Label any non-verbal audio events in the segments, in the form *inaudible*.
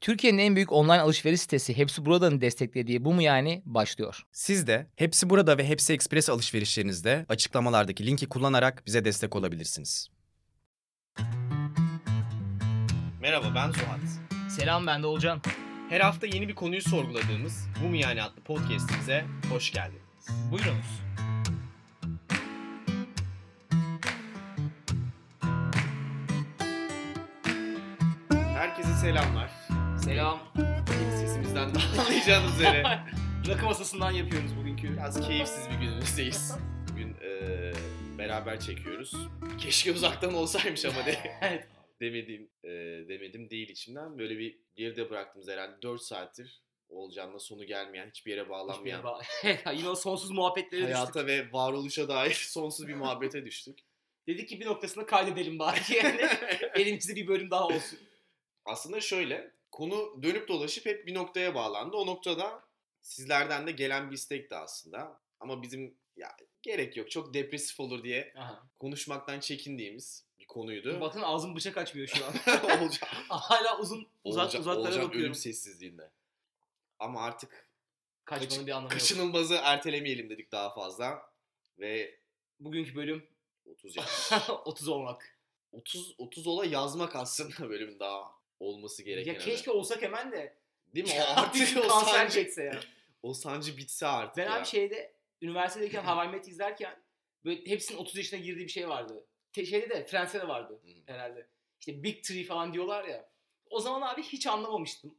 Türkiye'nin en büyük online alışveriş sitesi Hepsi Burada'nın desteklediği Bu Mu Yani başlıyor. Siz de Hepsi Burada ve Hepsi Express alışverişlerinizde açıklamalardaki linki kullanarak bize destek olabilirsiniz. Merhaba ben Zuhat. Selam ben de Olcan. Her hafta yeni bir konuyu sorguladığımız Bu Mu Yani adlı podcastimize hoş geldiniz. Buyurunuz. Herkese selamlar. Selam. Sesimizden de *laughs* anlayacağınız üzere *laughs* Rakı masasından yapıyoruz bugünkü. biraz keyifsiz bir günümüzdeyiz. Bugün eee, beraber çekiyoruz. Keşke uzaktan olsaymış ama de, *laughs* Evet. demedim, eee, demedim değil içimden. Böyle bir geride bıraktığımız herhalde 4 saattir Olcan'la sonu gelmeyen, hiçbir yere bağlanmayan Yine o sonsuz muhabbetlere düştük. hayata ve varoluşa dair sonsuz bir muhabbete düştük. Dedik ki bir noktasını kaydedelim bari yani. Elimizde bir bölüm daha olsun. Aslında şöyle, konu dönüp dolaşıp hep bir noktaya bağlandı. O noktada sizlerden de gelen bir istekti aslında. Ama bizim ya gerek yok çok depresif olur diye Aha. konuşmaktan çekindiğimiz bir konuydu. Bakın ağzım bıçak açmıyor şu an. *laughs* Olcan, *laughs* Hala uzun uzak Olcan, uzaklara Olcan bakıyorum. ölüm sessizliğinde. Ama artık Kaçmanın kaç- bir anlamı yok. kaçınılmazı ertelemeyelim dedik daha fazla. Ve Bugünkü bölüm 30 yaş. *laughs* 30 olmak. 30 30 ola yazmak aslında bölümün daha olması gereken. ya keşke olsak hemen de. Değil mi? O *laughs* artık o kanser sancı, çekse ya. *laughs* o sancı bitse artık Ben ya. abi şeyde üniversitedeyken *clears throat* Hawaii Met izlerken böyle hepsinin 30 yaşına girdiği bir şey vardı. Te- şeyde de Friends'te de vardı herhalde. İşte Big Three falan diyorlar ya. O zaman abi hiç anlamamıştım.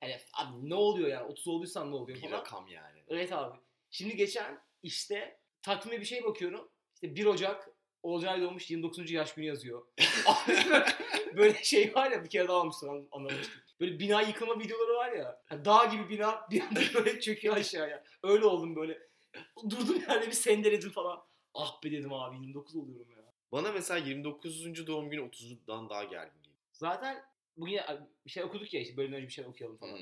Hani abi ne oluyor yani 30 olduysan ne oluyor bir falan. rakam yani. Evet abi. Şimdi geçen işte takvime bir şey bakıyorum. İşte 1 Ocak Olcay doğmuş 29. yaş günü yazıyor. *laughs* böyle şey var ya bir kere daha almıştım an- anlamıştım. Böyle bina yıkılma videoları var ya. dağ gibi bina bir anda *laughs* böyle çöküyor aşağıya. Öyle oldum böyle. Durdum yerde bir sendeledim falan. Ah be dedim abi 29 oluyorum ya. Bana mesela 29. doğum günü 30'dan daha gergin geliyor. Zaten bugün bir şey okuduk ya işte bölümden önce bir şey okuyalım falan.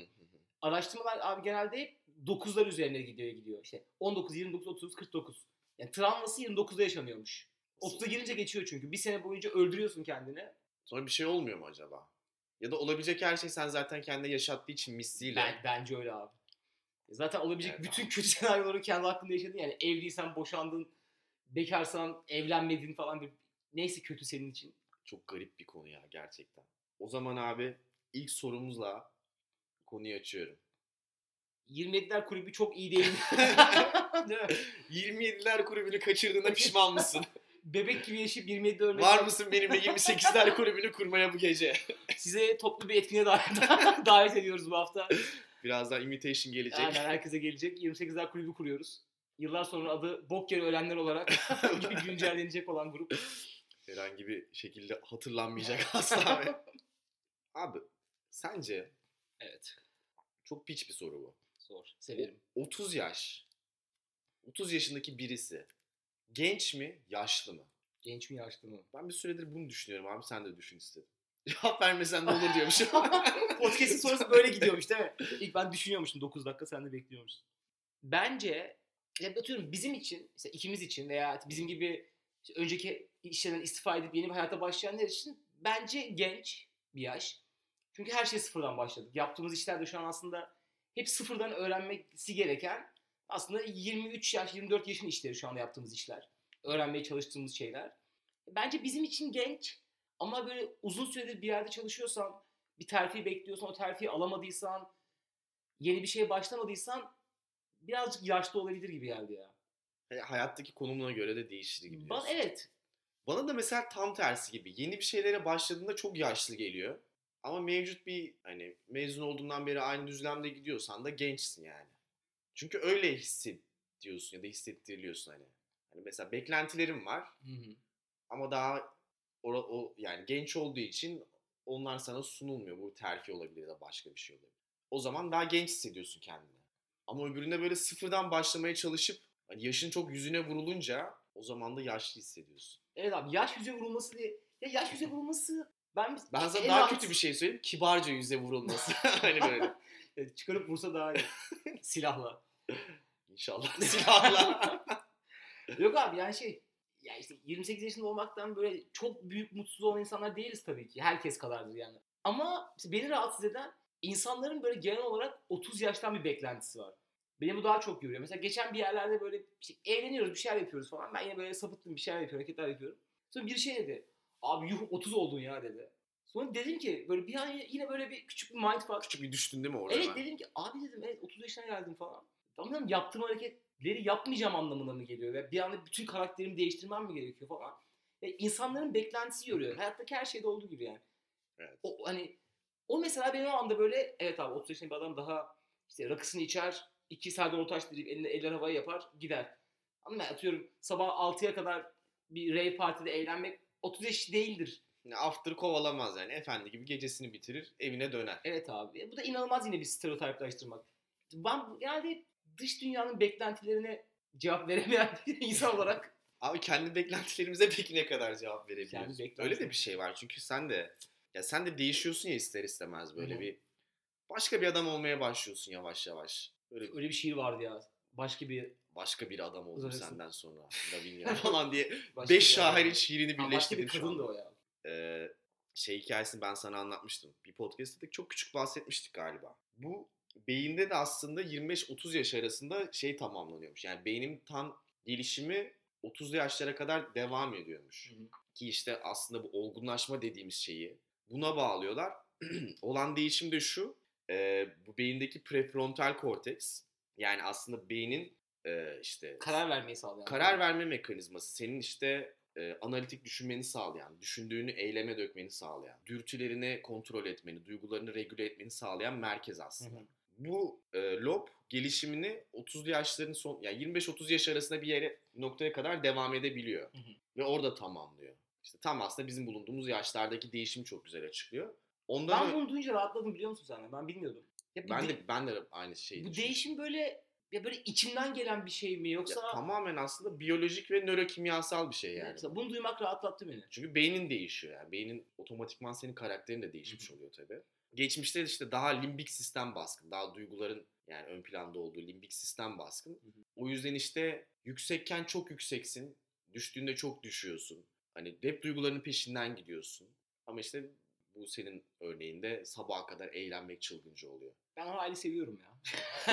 Araştırmalar abi genelde hep 9'lar üzerine gidiyor gidiyor. İşte 19, 29, 30, 49. Yani travması 29'da yaşanıyormuş. 30'a girince geçiyor çünkü. Bir sene boyunca öldürüyorsun kendini. Sonra bir şey olmuyor mu acaba? Ya da olabilecek her şey sen zaten kendine yaşattığı için misliyle. Ben, bence öyle abi. Zaten olabilecek Evet bütün abi. kötü *laughs* senaryoları kendi hakkında yaşadın. Yani evliysen boşandın, bekarsan evlenmedin falan. Bir... Neyse kötü senin için. Çok garip bir konu ya gerçekten. O zaman abi ilk sorumuzla konuyu açıyorum. 27'ler kulübü çok iyi değil. *laughs* Değil mi? 27'ler kulübünü kaçırdığına pişman mısın? *laughs* Bebek gibi yaşayıp 27'de ölmek. Var mısın benimle 28'ler *laughs* kulübünü kurmaya bu gece? Size toplu bir etkinliğe davet, *laughs* davet ediyoruz bu hafta. Birazdan invitation gelecek. Aynen herkese gelecek. 28'ler kulübü kuruyoruz. Yıllar sonra adı bok yeri ölenler olarak *laughs* güncellenecek olan grup. Herhangi bir şekilde hatırlanmayacak asla. ve- Abi sence Evet. çok piç bir soru bu. Zor. Severim. 30 yaş. 30 yaşındaki birisi genç mi, yaşlı mı? Genç mi yaşlı mı? Ben bir süredir bunu düşünüyorum abi sen de düşün istedim. *laughs* Cevap vermesen ne olur diyormuşum. *laughs* Podcast'in sonrası böyle gidiyormuş değil mi? İlk ben düşünüyormuşum 9 dakika sen de bekliyormuşsun. Bence ya atıyorum bizim için, işte ikimiz için veya bizim gibi işte önceki işlerden istifa edip yeni bir hayata başlayanlar için bence genç bir yaş. Çünkü her şey sıfırdan başladık. Yaptığımız işler de şu an aslında hep sıfırdan öğrenmesi gereken aslında 23 yaş, 24 yaşın işleri şu anda yaptığımız işler. Öğrenmeye çalıştığımız şeyler. Bence bizim için genç ama böyle uzun süredir bir yerde çalışıyorsan, bir terfi bekliyorsan, o terfiyi alamadıysan, yeni bir şeye başlamadıysan birazcık yaşlı olabilir gibi geldi ya. Yani Hayattaki konumuna göre de değişir gibi. Bana, diyorsun. evet. Bana da mesela tam tersi gibi. Yeni bir şeylere başladığında çok yaşlı geliyor. Ama mevcut bir hani mezun olduğundan beri aynı düzlemde gidiyorsan da gençsin yani. Çünkü öyle hissediyorsun ya da hissettiriliyorsun hani. Hani mesela beklentilerim var Hı hı. ama daha o, o yani genç olduğu için onlar sana sunulmuyor. Bu terfi olabilir ya da başka bir şey olabilir. O zaman daha genç hissediyorsun kendini. Ama öbüründe böyle sıfırdan başlamaya çalışıp hani yaşın çok yüzüne vurulunca o zaman da yaşlı hissediyorsun. Evet abi yaş yüze vurulması diye. Ya yaş yüze vurulması ben Ben sana daha rahat- kötü bir şey söyleyeyim. Kibarca yüze vurulması. *laughs* hani böyle. Çıkarıp vursa daha iyi. *laughs* Silahla. *laughs* İnşallah *laughs* silahla. Yok abi yani şey ya işte 28 yaşında olmaktan böyle çok büyük mutsuz olan insanlar değiliz tabii ki. Herkes kadardır yani. Ama beni rahatsız eden insanların böyle genel olarak 30 yaştan bir beklentisi var. Beni bu daha çok görüyor. Mesela geçen bir yerlerde böyle işte eğleniyoruz, bir şeyler yapıyoruz falan. Ben yine böyle sapıttım, bir şeyler yapıyorum, hareketler yapıyorum. Sonra bir şey dedi. Abi yuh 30 oldun ya dedi. Sonra dedim ki böyle bir an yine böyle bir küçük bir mindfuck. Küçük bir düştün değil mi orada? Evet hemen? dedim ki abi dedim evet 30 yaşına geldim falan. Tamam dedim yaptığım hareketleri yapmayacağım anlamına mı geliyor? Ve bir anda bütün karakterimi değiştirmem mi gerekiyor falan. Ve insanların beklentisi yoruyor. Hayattaki her şeyde olduğu gibi yani. Evet. O hani o mesela benim o anda böyle evet abi 30 yaşında bir adam daha işte rakısını içer, iki Serdar Ortaç deyip elinde eller havaya yapar gider. Ama ben atıyorum sabah 6'ya kadar bir rave partide eğlenmek 30 yaş değildir. After kovalamaz yani. Efendi gibi gecesini bitirir, evine döner. Evet abi. Bu da inanılmaz yine bir stereotiplaştırmak. Ben genelde dış dünyanın beklentilerine cevap veremeyen bir insan olarak *laughs* Abi kendi beklentilerimize peki ne kadar cevap beklentilerimize. Öyle de bir şey var çünkü sen de ya sen de değişiyorsun ya ister istemez böyle Hı bir başka bir adam olmaya başlıyorsun yavaş yavaş. Böyle öyle bir şiir vardı ya. Başka bir başka bir adam oldum Uzarsın. senden sonra. Lavinia *laughs* falan diye. başka Beş şairin şiirini Ha, Başka birleştirdim bir kadın da o ya. Ee, şey hikayesini ben sana anlatmıştım. Bir podcast'ta da çok küçük bahsetmiştik galiba. Bu beyinde de aslında 25-30 yaş arasında şey tamamlanıyormuş. Yani beynin tam gelişimi 30'lu yaşlara kadar devam ediyormuş. Hı hı. Ki işte aslında bu olgunlaşma dediğimiz şeyi buna bağlıyorlar. *clears throat* Olan değişim de şu. e, bu beyindeki prefrontal korteks yani aslında beynin e, işte Karar vermeyi sağlayan. karar verme mekanizması senin işte e, analitik düşünmeni sağlayan, düşündüğünü eyleme dökmeni sağlayan, dürtülerini kontrol etmeni, duygularını regüle etmeni sağlayan merkez Hı aslında. hı. Bu e, lob gelişimini 30'lu yaşların son yani 25-30 yaş arasında bir yere noktaya kadar devam edebiliyor. Hı hı. Ve orada tamamlıyor. İşte tam aslında bizim bulunduğumuz yaşlardaki değişim çok güzel açıklıyor. Ondan Ben bunu duyunca rahatladım biliyor musun sen? Ben bilmiyordum. Ya ben de- de ben de aynı şeyi bu değişim böyle ya böyle içimden gelen bir şey mi yoksa Ya tamamen aslında biyolojik ve nörokimyasal bir şey yani. Mesela bunu duymak rahatlattı beni. Çünkü beynin değişiyor yani. Beynin otomatikman senin karakterin de değişmiş oluyor tabii. Geçmişte işte daha limbik sistem baskın. Daha duyguların yani ön planda olduğu limbik sistem baskın. hı. O yüzden işte yüksekken çok yükseksin. Düştüğünde çok düşüyorsun. Hani hep duygularının peşinden gidiyorsun. Ama işte bu senin örneğinde sabaha kadar eğlenmek çılgınca oluyor. Ben o hali seviyorum ya.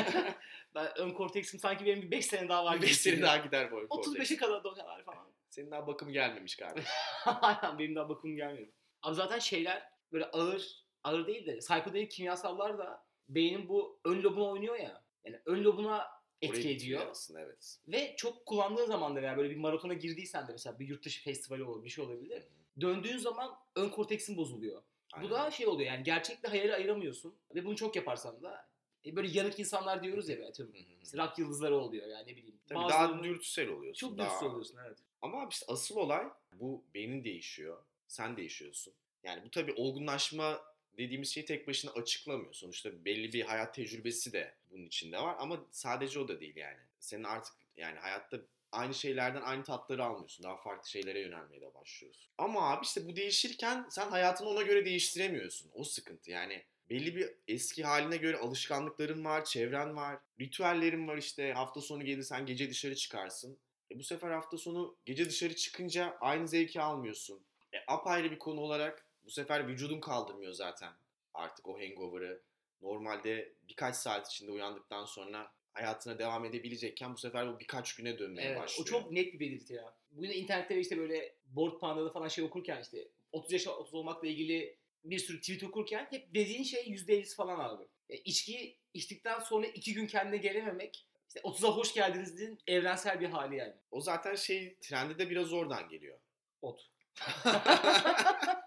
*laughs* ben ön korteksim sanki benim bir 5 sene daha var. Bir gibi beş sene hissediyorum. daha gider boy 35'e kadar da o kadar falan. Senin daha bakım gelmemiş kardeşim. *laughs* Aynen benim daha bakımım gelmedi. Abi zaten şeyler böyle ağır, ağır değil de psikodelik kimyasallar da beynin bu ön lobuna oynuyor ya. Yani ön lobuna etki ediyor. aslında evet. Ve çok kullandığın zaman da veya böyle bir maratona girdiysen de mesela bir yurt dışı festivali olur, bir şey olabilir. Döndüğün zaman ön korteksin bozuluyor. Aynen. Bu da şey oluyor yani gerçekle hayali ayıramıyorsun. Ve bunu çok yaparsan da e, böyle yanık insanlar diyoruz ya atıyorum. İşte rock yıldızları oluyor yani ne bileyim. Tabii daha dürtüsel oluyorsun. Çok daha- dürtüsel oluyorsun evet. Ama işte asıl olay bu beynin değişiyor. Sen değişiyorsun. Yani bu tabii olgunlaşma dediğimiz şeyi tek başına açıklamıyor. Sonuçta belli bir hayat tecrübesi de bunun içinde var ama sadece o da değil yani. Senin artık yani hayatta aynı şeylerden aynı tatları almıyorsun. Daha farklı şeylere yönelmeye de başlıyorsun. Ama abi işte bu değişirken sen hayatını ona göre değiştiremiyorsun. O sıkıntı yani. Belli bir eski haline göre alışkanlıkların var, çevren var, ritüellerin var işte. Hafta sonu gelirsen gece dışarı çıkarsın. E bu sefer hafta sonu gece dışarı çıkınca aynı zevki almıyorsun. E apayrı bir konu olarak bu sefer vücudun kaldırmıyor zaten artık o hangover'ı. Normalde birkaç saat içinde uyandıktan sonra hayatına devam edebilecekken bu sefer bu birkaç güne dönmeye Evet, o başlıyor. çok net bir belirti ya. Bugün internette işte böyle board panda'da falan şey okurken işte 30 yaş 30 olmakla ilgili bir sürü tweet okurken hep dediğin şey %50'si falan abi. E, içki içtikten sonra iki gün kendine gelememek işte 30'a hoş geldiniz'in evrensel bir hali yani. O zaten şey trendi de biraz oradan geliyor. Ot. *laughs*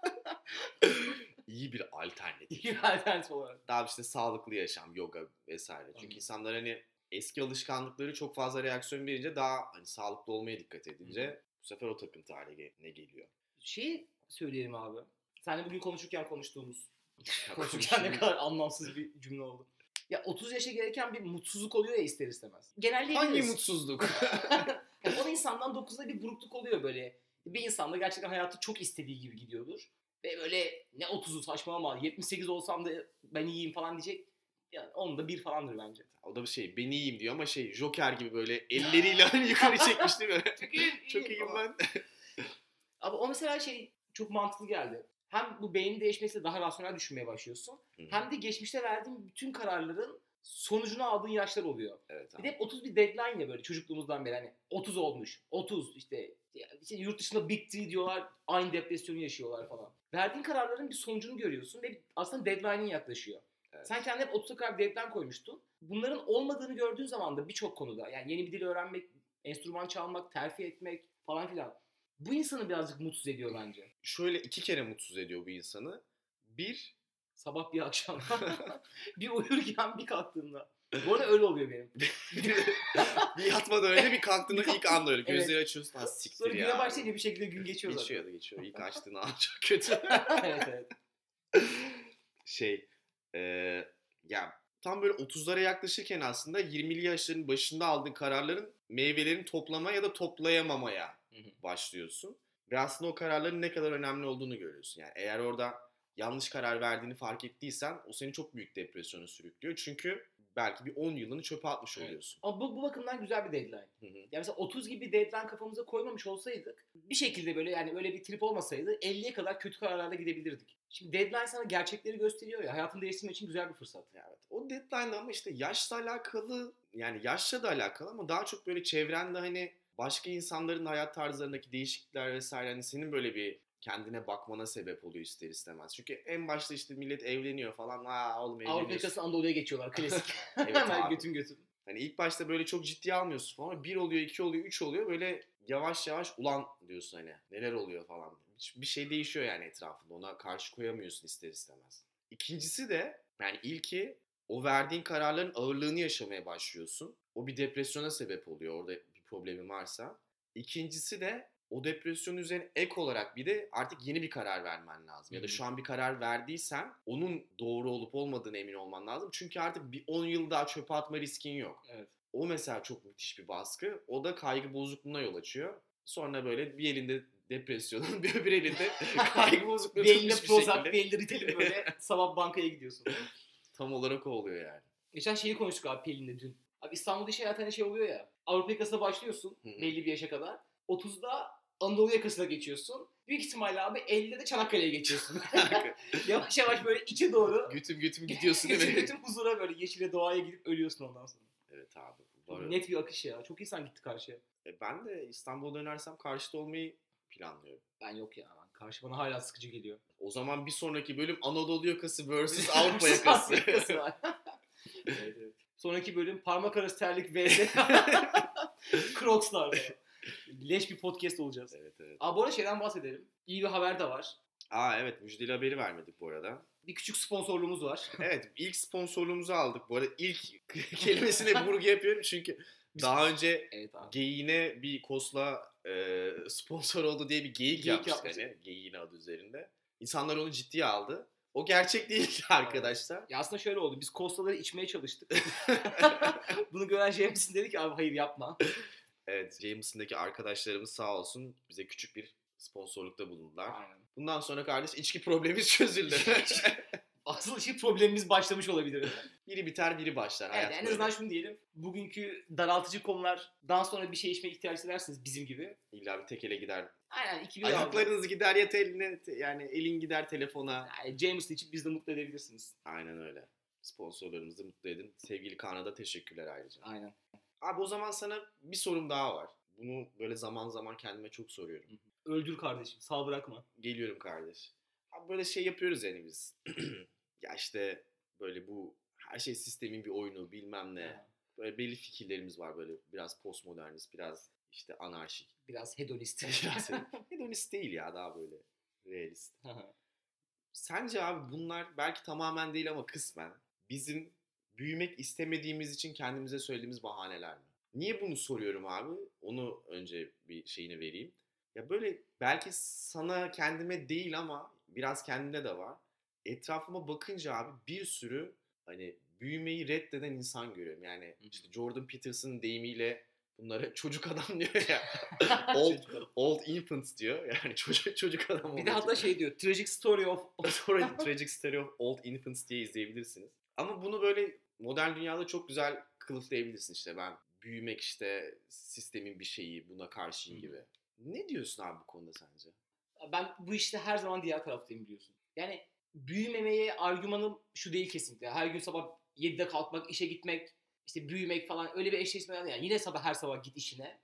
İyi bir alternatif. İyi bir alternatif olarak. Daha işte sağlıklı yaşam, yoga vesaire. Çünkü Anladım. insanlar hani eski alışkanlıkları çok fazla reaksiyon verince daha hani sağlıklı olmaya dikkat edince bu sefer o takıntı haline geliyor. Şey söyleyelim abi. Seninle bugün konuşurken konuştuğumuz. *laughs* Konuşurken ne kadar anlamsız bir cümle oldu. Ya 30 yaşa gereken bir mutsuzluk oluyor ya ister istemez. Genelleyebiliriz. Hangi mutsuzluk? *laughs* *laughs* yani o insandan 9'da bir burukluk oluyor böyle. Bir insan da gerçekten hayatı çok istediği gibi gidiyordur. Ve böyle ne 30'u saçmalama 78 olsam da ben iyiyim falan diyecek. Yani onun da bir falandır bence. o da bir şey beni iyiyim diyor ama şey Joker gibi böyle elleriyle *laughs* hani yukarı çekmiş değil mi? Çok iyiyim, *laughs* çok iyiyim ben. *laughs* Ama o mesela şey çok mantıklı geldi. hem bu beynin değişmesiyle daha rasyonel düşünmeye başlıyorsun. Hı hı. Hem de geçmişte verdiğin bütün kararların sonucunu aldığın yaşlar oluyor. Evet Bir de hep 30 bir deadline ya böyle çocukluğumuzdan beri hani 30 olmuş. 30 işte, işte yurt dışında bitti diyorlar. Aynı depresyonu yaşıyorlar falan. Verdiğin kararların bir sonucunu görüyorsun ve aslında deadline'in yaklaşıyor. Evet. Sen kendine hep 30'a kadar bir deadline koymuştun. Bunların olmadığını gördüğün zaman da birçok konuda yani yeni bir dil öğrenmek, enstrüman çalmak, terfi etmek falan filan. Bu insanı birazcık mutsuz ediyor bence. Şöyle iki kere mutsuz ediyor bu insanı. Bir, Sabah bir akşam. *laughs* bir uyurken bir kalktığımda. Bu arada öyle oluyor benim. *laughs* bir yatmadan önce bir kalktığında ilk anda öyle. Evet. Gözleri açıyorsun. Ha siktir Sonra ya. güne başlayınca bir şekilde gün geçiyor zaten. Geçiyor da geçiyor. İlk açtığın an çok kötü. *laughs* evet evet. şey e, ya tam böyle 30'lara yaklaşırken aslında 20'li yaşların başında aldığın kararların meyvelerini toplama ya da toplayamamaya başlıyorsun. Ve aslında o kararların ne kadar önemli olduğunu görüyorsun. Yani eğer orada yanlış karar verdiğini fark ettiysen o seni çok büyük depresyona sürüklüyor. Çünkü belki bir 10 yılını çöpe atmış Evet. oluyorsun. Ama bu, bu bakımdan güzel bir deadline. Hı hı. Yani mesela 30 gibi bir deadline kafamıza koymamış olsaydık bir şekilde böyle yani öyle bir trip olmasaydı 50'ye kadar kötü kararlarla gidebilirdik. Şimdi deadline sana gerçekleri gösteriyor ya hayatını değiştirmek için güzel bir fırsat. Evet. O deadline ama işte yaşla alakalı yani yaşla da alakalı ama daha çok böyle çevrende hani başka insanların hayat tarzlarındaki değişiklikler vesaire hani senin böyle bir kendine bakmana sebep oluyor ister istemez. Çünkü en başta işte millet evleniyor falan. Aa oğlum Avrupa evleniyorsun. yakası Anadolu'ya geçiyorlar klasik. *laughs* *laughs* Evet Hemen abi. götün götün. Hani ilk başta böyle çok ciddiye almıyorsun falan. Bir oluyor, iki oluyor, üç oluyor. Böyle yavaş yavaş ulan diyorsun hani neler oluyor falan. Bir şey değişiyor yani etrafında. Ona karşı koyamıyorsun ister istemez. İkincisi de yani ilki o verdiğin kararların ağırlığını yaşamaya başlıyorsun. O bir depresyona sebep oluyor orada bir problemin varsa. İkincisi de o depresyon üzerine ek olarak bir de artık yeni bir karar vermen lazım. Ya da şu an bir karar verdiysen onun doğru olup olmadığına emin olman lazım. Çünkü artık bir 10 yıl daha çöpe atma riskin yok. Evet. O mesela çok müthiş bir baskı. O da kaygı bozukluğuna yol açıyor. Sonra böyle bir elinde depresyonun *laughs* bir öbür elinde *laughs* kaygı bozukluğu bir Prozac, bir elinde Ritalin *laughs* böyle sabah bankaya gidiyorsun. Tam olarak o oluyor yani. Geçen şeyi konuştuk abi Pelin'le dün. Abi İstanbul'da iş hayatı hani şey oluyor ya. Avrupa yakasına başlıyorsun belli bir yaşa kadar. 30'da Anadolu yakasına geçiyorsun. Büyük ihtimalle abi 50'de de Çanakkale'ye geçiyorsun. *laughs* yavaş yavaş böyle içe doğru götüm götüm gidiyorsun değil mi? bütün huzura böyle yeşile doğaya gidip ölüyorsun ondan sonra. evet abi. Öyle. Net bir akış ya. Çok insan gitti karşıya. E, ben de İstanbul'a dönersem karşıda olmayı planlıyorum. Ben yok ya. Ben Karşı bana hala sıkıcı geliyor. O zaman bir sonraki bölüm Anadolu yakası vs *laughs* Avrupa yakası. *laughs* evet, evet. Sonraki bölüm parmak arası terlik vs. Crocs'lar. Leş bir podcast olacağız. evet evet. Aa, bu arada şeyden bahsedelim. İyi bir haber de var. Aa evet müjdeli haberi vermedik bu arada. Bir küçük sponsorluğumuz var. *laughs* Evet ilk sponsorluğumuzu aldık. Bu arada ilk *laughs* kelimesine vurgu yapıyorum çünkü daha önce evet abi. Geyiğine bir Kosla e, sponsor oldu diye bir geyik, Geyik yapmıştık yapmıştık. hani Geyiğin adı üzerinde. İnsanlar onu ciddiye aldı. O gerçek değil *laughs* arkadaşlar. Ya aslında şöyle oldu. Biz kostaları içmeye çalıştık. Bunu gören Jameson dedi ki abi hayır yapma. Evet Jameson'daki arkadaşlarımız sağ olsun bize küçük bir sponsorlukta bulundular. Aynen. Bundan sonra kardeş içki problemimiz *laughs* çözüldü. *laughs* Asıl işi problemimiz başlamış olabilir. biri biter biri başlar. Evet, en azından şunu diyelim. Bugünkü daraltıcı konulardan sonra bir şey içmeye ihtiyaç hissedersiniz bizim gibi. İlla bir tekele gider. Aynen iki bir Ayaklarınız gider ya teline, te- yani elin gider telefona. Yani Jameson içip biz de mutlu edebilirsiniz. Aynen öyle. Sponsorlarımızı mutlu edin. Sevgili Kaan'a da teşekkürler ayrıca. Aynen. Abi o zaman sana bir sorum daha var. Bunu böyle zaman zaman kendime çok soruyorum. Öldür kardeşim. Sağ bırakma. Geliyorum kardeş. Abi böyle şey yapıyoruz yani biz. *clears throat* ya işte böyle bu her şey sistemin bir oyunu bilmem ne. Böyle belli fikirlerimiz var böyle biraz postmodernist, biraz işte anarşik. Biraz hedonist. *laughs* Biraz *laughs* hedonist değil ya daha böyle realist. Sence abi bunlar belki tamamen değil ama kısmen bizim büyümek istemediğimiz için kendimize söylediğimiz bahaneler mi? Niye bunu soruyorum abi? Onu önce bir şeyini vereyim. Ya böyle belki sana kendime değil ama biraz kendine de var. Etrafıma bakınca abi bir sürü hani büyümeyi reddeden insan görüyorum. Yani işte Jordan Peterson deyimiyle bunlara *laughs* çocuk adam diyor ya. *laughs* old, old infants diyor. Yani çocuk, çocuk adam bir de hatta şey diyor. Tragic story of... *laughs* Sonra Tragic Story of Old Infants diye izleyebilirsiniz. Ama bunu böyle modern dünyada çok güzel kılıflayabilirsin işte ben büyümek işte sistemin bir şeyi buna karşıyım gibi. Ne diyorsun abi bu konuda sence? ben bu işte her zaman diğer taraftayım biliyorsun. Yani büyümemeye argümanım şu değil kesinlikle. Her gün sabah 7'de kalkmak, işe gitmek, işte büyümek falan öyle bir eşleşme yani yine sabah her sabah git işine.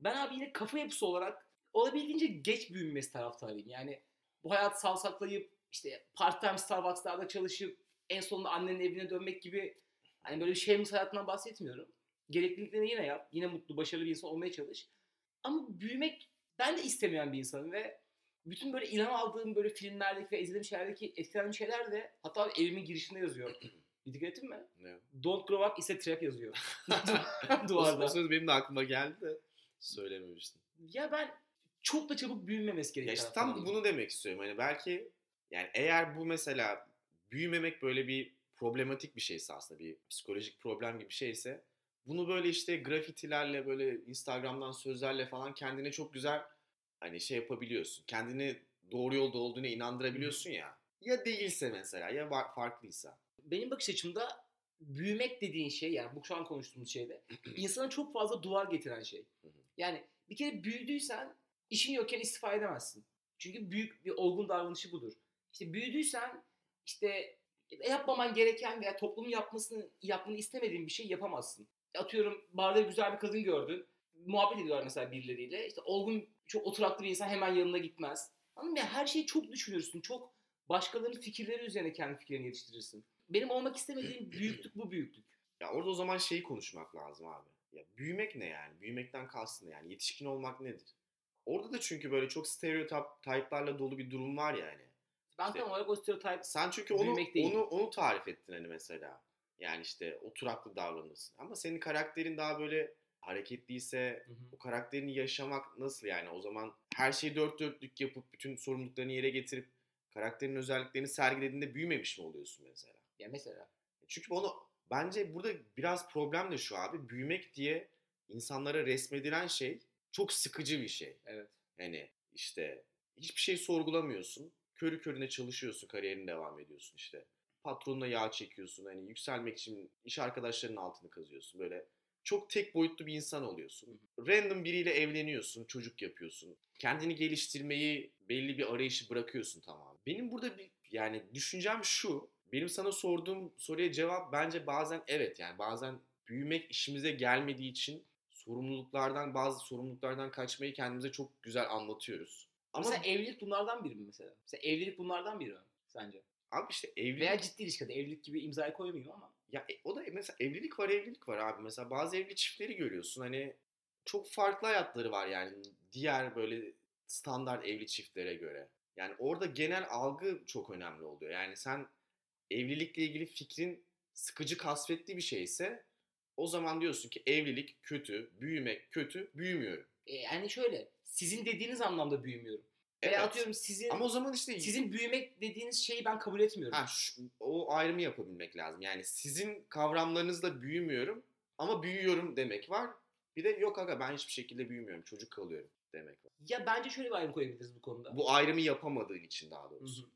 Ben abi yine kafa yapısı olarak olabildiğince geç büyümesi taraftarıyım. Yani bu hayat savsaklayıp işte part time Starbucks'larda çalışıp en sonunda annenin evine dönmek gibi hani böyle bir şeyimiz hayatından bahsetmiyorum. Gerekliliklerini yine yap. Yine mutlu, başarılı bir insan olmaya çalış. Ama büyümek ben de istemeyen bir insanım ve bütün böyle ilham aldığım böyle filmlerdeki ve izlediğim şeylerdeki etkilendiğim şeyler de hatta evimin girişinde yazıyor. *clears throat* Dikkat ettin mi? Ne? Don't grow up is a trap yazıyor. *laughs* *laughs* O, Duvarda. o söz benim de aklıma geldi de söylememiştim. Ya ben çok da çabuk büyümemesi Ya gerekiyor. işte tam bunu demek istiyorum. Hani belki yani eğer bu mesela büyümemek böyle bir problematik bir şeyse aslında bir psikolojik problem gibi bir şeyse bunu böyle işte grafitilerle böyle Instagram'dan sözlerle falan kendine çok güzel hani şey yapabiliyorsun. Kendini doğru yolda olduğuna inandırabiliyorsun ya. Ya değilse mesela ya farklıysa. Benim bakış açımda büyümek dediğin şey yani bu şu an konuştuğumuz şeyde insana çok fazla duvar getiren şey. Yani bir kere büyüdüysen işin yokken istifa edemezsin. Çünkü büyük bir olgun davranışı budur. İşte büyüdüysen işte yapmaman gereken veya toplumun yapmasını yapmanı istemediğin bir şey yapamazsın. Atıyorum barda güzel bir kadın gördün. Muhabbet ediyorlar mesela birileriyle. İşte olgun, çok oturaklı bir insan hemen yanına gitmez. Anladın mı? Yani her şeyi çok düşünürsün. Çok başkalarının fikirleri üzerine kendi fikirlerini yetiştirirsin. Benim olmak istemediğim *clears throat* büyüklük bu büyüklük. Ya orada o zaman şeyi konuşmak lazım abi. Ya büyümek ne yani? Büyümekten kastın ne yani? Yetişkin olmak nedir? Orada da çünkü böyle çok stereotiplerle dolu bir durum var yani. Ben İşte- tam olarak o stereotip Sen çünkü onu değil. onu onu tarif ettin hani mesela. Yani işte oturaklı davranırsın. Ama senin karakterin daha böyle hareketliyse Hı hı. o karakterini yaşamak nasıl yani? O zaman her şeyi dört dörtlük yapıp bütün sorumluluklarını yere getirip karakterin özelliklerini sergilediğinde büyümemiş mi oluyorsun mesela? Ya mesela. Çünkü onu bence burada biraz problem de şu abi. Büyümek diye insanlara resmedilen şey çok sıkıcı bir şey. Evet. Yani işte hiçbir şey sorgulamıyorsun. Körü körüne çalışıyorsun, kariyerine devam ediyorsun işte. Patronuna yağ çekiyorsun. Hani yükselmek için iş arkadaşlarının altını kazıyorsun. Böyle çok tek boyutlu bir insan oluyorsun. Random biriyle evleniyorsun, çocuk yapıyorsun. Kendini geliştirmeyi, belli bir arayışı bırakıyorsun tamam. Benim burada bir yani düşüncem şu. Benim sana sorduğum soruya cevap bence bazen evet yani bazen büyümek işimize gelmediği için sorumluluklardan bazı sorumluluklardan kaçmayı kendimize çok güzel anlatıyoruz. Ama Mesela evlilik bunlardan biri mi mesela? Mesela evlilik bunlardan biri mi sence? abi işte evlilik Veya ciddi ilişkide evlilik gibi imzayı koymayayım ama. ya e, o da mesela evlilik var evlilik var abi. Mesela bazı evli çiftleri görüyorsun hani çok farklı hayatları var yani diğer böyle standart evli çiftlere göre. Yani orada genel algı çok önemli oluyor. Yani sen evlilikle ilgili fikrin sıkıcı kasvetli bir şeyse o zaman diyorsun ki evlilik kötü, büyümek kötü, büyümüyorum. E, yani şöyle sizin dediğiniz anlamda büyümüyorum. Veya Evet. atıyorum sizin Ama o zaman işte sizin büyümek dediğiniz şeyi ben kabul etmiyorum. ha, şu- o ayrımı yapabilmek lazım. Yani sizin kavramlarınızla büyümüyorum ama büyüyorum demek var. Bir de yok aga ben hiçbir şekilde büyümüyorum. Çocuk kalıyorum demek var. Ya bence şöyle bir ayrım koyabiliriz bu konuda. Bu ayrımı yapamadığın için daha Hı doğrusu. hı.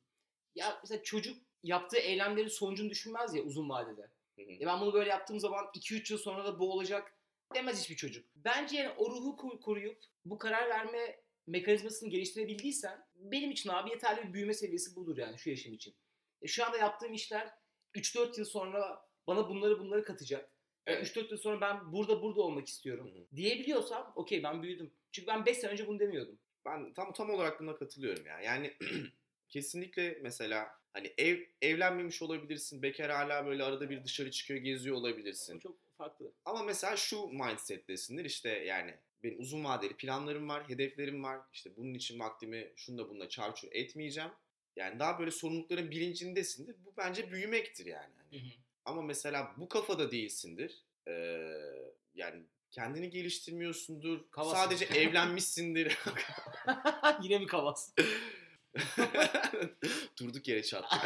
Ya mesela çocuk yaptığı eylemlerin sonucunu düşünmez ya uzun vadede. Hı hı. Ya ben bunu böyle yaptığım zaman 2-3 yıl sonra da bu olacak demez hiçbir çocuk. Bence yani o ruhu koruyup bu karar verme mekanizmasını geliştirebildiysen benim için abi yeterli bir büyüme seviyesi budur yani şu yaşım için. E şu anda yaptığım işler 3-4 yıl sonra bana bunları bunları katacak. Ve Evet. 3-4 yıl sonra ben burada burada olmak istiyorum Hı hı. diyebiliyorsam okey ben büyüdüm. Çünkü ben 5 sene önce bunu demiyordum. Ben tam tam olarak buna katılıyorum ya. Yani *clears throat* kesinlikle mesela hani ev evlenmemiş olabilirsin. Bekar hala böyle arada bir dışarı çıkıyor, geziyor olabilirsin. O çok farklı. Ama mesela şu mindset'tesindir işte yani benim uzun vadeli planlarım var, hedeflerim var. İşte bunun için vaktimi şunda bununla çarçur etmeyeceğim. Yani daha böyle sorumlulukların bilincindesindir. Bu bence büyümektir yani. Hani Ama mesela bu kafada değilsindir. Ee, yani kendini geliştirmiyorsundur. Kavasın. Sadece *laughs* evlenmişsindir. *laughs* Yine mi kavas? *laughs* Durduk yere çattık.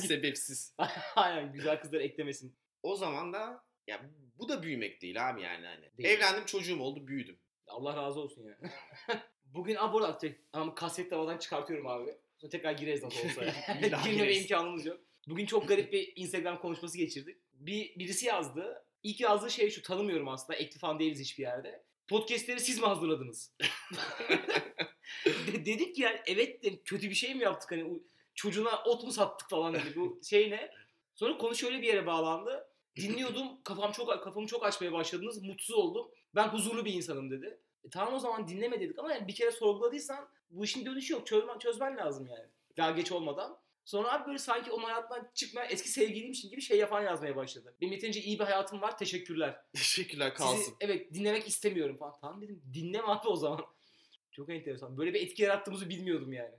Sebepsiz. Aynen güzel kızlar eklemesin. O zaman da ya bu da büyümek değil abi yani hani. Değil. Evlendim çocuğum oldu büyüdüm. Allah razı olsun ya. *laughs* Bugün abi burada tek- ama kaset havadan çıkartıyorum abi. Sonra tekrar gireriz nasıl olsa. *laughs* Girmeme imkanımız yok. Bugün çok garip bir Instagram konuşması geçirdik. Bir birisi yazdı. İlk yazdığı şey şu tanımıyorum aslında. Ekli falan değiliz hiçbir yerde. Podcast'leri siz mi hazırladınız? *laughs* De- dedik ki yani evet de kötü bir şey mi yaptık hani çocuğuna ot mu sattık falan dedi bu şey ne? Sonra konu şöyle bir yere bağlandı. Dinliyordum kafam çok kafamı çok açmaya başladınız mutsuz oldum. Ben huzurlu bir insanım dedi. E, tamam o zaman dinleme dedik ama yani bir kere sorguladıysan bu işin dönüşü yok. Çözmen, çözmen lazım yani. Daha geç olmadan. Sonra abi böyle sanki onun hayatından çıkmayan eski sevgiliymişim gibi şey yapan yazmaya başladı. Benim yeterince iyi bir hayatım var teşekkürler. Teşekkürler Sizi, kalsın. evet dinlemek istemiyorum falan. Tamam dedim dinleme abi o zaman. *laughs* Çok enteresan. Böyle bir etki yarattığımızı bilmiyordum yani.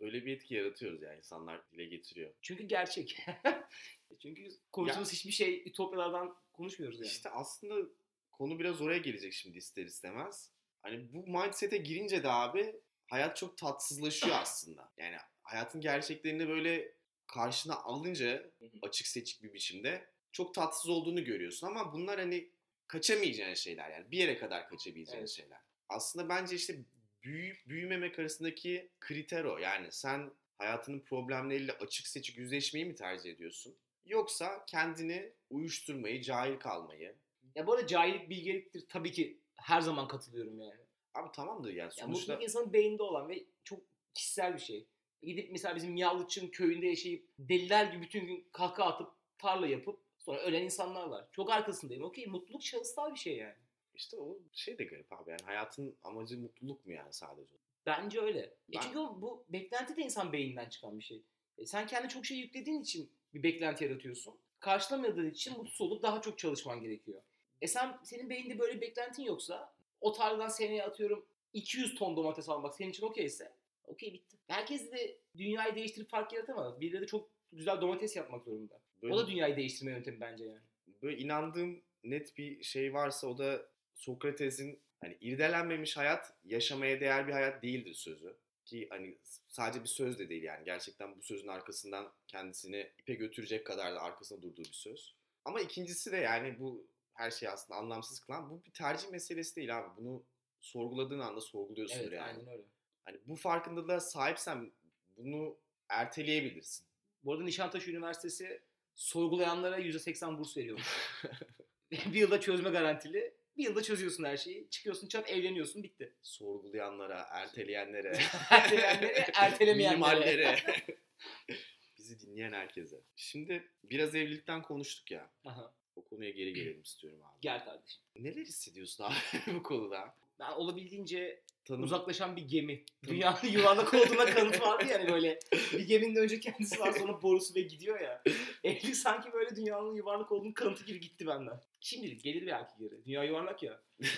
Böyle bir etki yaratıyoruz yani insanlar dile getiriyor. Çünkü gerçek. *laughs* Çünkü konuştuğumuz hiçbir şey ütopyalardan konuşmuyoruz yani. İşte aslında konu biraz oraya gelecek şimdi ister istemez. Hani bu mindset'e girince de abi hayat çok tatsızlaşıyor *coughs* aslında. Yani hayatın gerçeklerini böyle karşına alınca açık seçik bir biçimde çok tatsız olduğunu görüyorsun ama bunlar hani kaçamayacağın şeyler yani bir yere kadar kaçabileceğin Evet. şeyler. Aslında bence işte büyüyüp büyümemek arasındaki kriter o. Yani sen hayatının problemleriyle açık seçik yüzleşmeyi mi tercih ediyorsun? Yoksa kendini uyuşturmayı, cahil kalmayı. Ya bu arada cahillik bilgeliktir tabii ki her zaman katılıyorum yani. Abi tamamdır yani Ya sonuçta. mutluluk insanın beyninde olan ve çok kişisel bir şey. Gidip mesela bizim Yavlıç'ın köyünde yaşayıp deliler gibi bütün gün kahkaha atıp tarla yapıp sonra ölen insanlar var. Çok arkasındayım. Okey mutluluk şahısal bir şey yani. İşte o şey de garip abi yani hayatın amacı mutluluk mu yani sadece? Bence öyle. E Ben- çünkü o, bu beklenti de insan beyninden çıkan bir şey. E sen kendi çok şey yüklediğin için bir beklenti yaratıyorsun. Karşılamadığın için mutsuz olup daha çok çalışman gerekiyor. E sen senin beyninde böyle bir beklentin yoksa o tarladan seneye atıyorum 200 ton domates almak senin için okeyse okey bitti. Herkes de dünyayı değiştirip fark yaratamaz. Birileri de çok güzel domates yapmak zorunda. Böyle, O da dünyayı değiştirme yöntemi bence yani. böyle inandığım net bir şey varsa o da Sokrates'in hani irdelenmemiş hayat yaşamaya değer bir hayat değildir sözü. Ki hani sadece bir söz de değil yani gerçekten bu sözün arkasından kendisini ipe götürecek kadar da arkasında durduğu bir söz. Ama ikincisi de yani bu her şey aslında anlamsız kılan bu bir tercih meselesi değil abi. Bunu sorguladığın anda sorguluyorsundur Evet yani. aynen öyle. Hani bu farkındalığa sahipsen bunu erteleyebilirsin. Bu arada Nişantaşı Üniversitesi sorgulayanlara %80 burs veriyormuş. *laughs* bir yılda çözme garantili. Bir yılda çözüyorsun her şeyi. Çıkıyorsun çat evleniyorsun bitti. Sorgulayanlara, erteleyenlere, *laughs* Erteleyenlere, *laughs* ertelemeyenlere. minimallere, *laughs* bizi dinleyen herkese. Şimdi biraz evlilikten konuştuk ya. Aha, O konuya geri gelelim istiyorum abi. Gel kardeşim. Neler hissediyorsun abi bu konuda? Ben olabildiğince Tanım, uzaklaşan bir gemi. Dünyanın *laughs* yuvarlak olduğuna kanıt vardı yani böyle. Bir *laughs* geminin önce kendisi var sonra borusu ve gidiyor ya. Evlilik sanki böyle dünyanın yuvarlak olduğunu kanıtı gibi gitti benden. Şimdilik gelir belki geri. Dünya yuvarlak ya. *laughs*